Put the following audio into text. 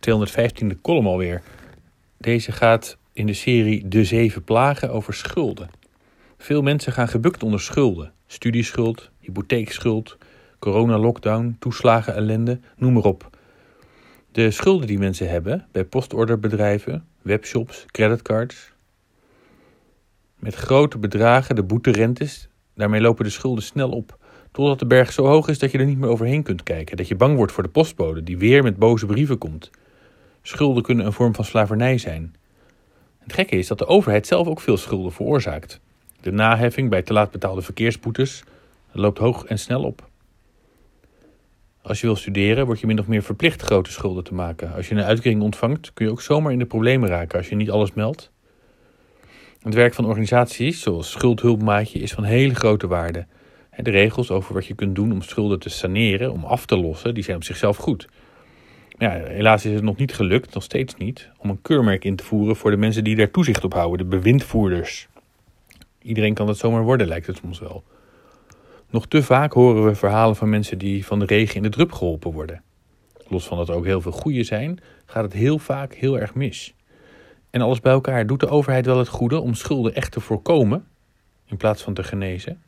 215e column alweer. Deze gaat in de serie De Zeven Plagen over schulden. Veel mensen gaan gebukt onder schulden. Studieschuld, hypotheekschuld, corona-lockdown, toeslagen, ellende, noem maar op. De schulden die mensen hebben bij postorderbedrijven, webshops, creditcards. Met grote bedragen, de boeterentes, daarmee lopen de schulden snel op. Totdat de berg zo hoog is dat je er niet meer overheen kunt kijken. Dat je bang wordt voor de postbode die weer met boze brieven komt. Schulden kunnen een vorm van slavernij zijn. Het gekke is dat de overheid zelf ook veel schulden veroorzaakt. De naheffing bij te laat betaalde verkeersboetes loopt hoog en snel op. Als je wil studeren, word je min of meer verplicht grote schulden te maken. Als je een uitkering ontvangt, kun je ook zomaar in de problemen raken als je niet alles meldt. Het werk van organisaties zoals Schuldhulpmaatje is van hele grote waarde. De regels over wat je kunt doen om schulden te saneren, om af te lossen, die zijn op zichzelf goed. Ja, helaas is het nog niet gelukt, nog steeds niet, om een keurmerk in te voeren voor de mensen die daar toezicht op houden, de bewindvoerders. Iedereen kan dat zomaar worden, lijkt het soms wel. Nog te vaak horen we verhalen van mensen die van de regen in de drup geholpen worden. Los van dat er ook heel veel goede zijn, gaat het heel vaak heel erg mis. En alles bij elkaar doet de overheid wel het goede om schulden echt te voorkomen, in plaats van te genezen.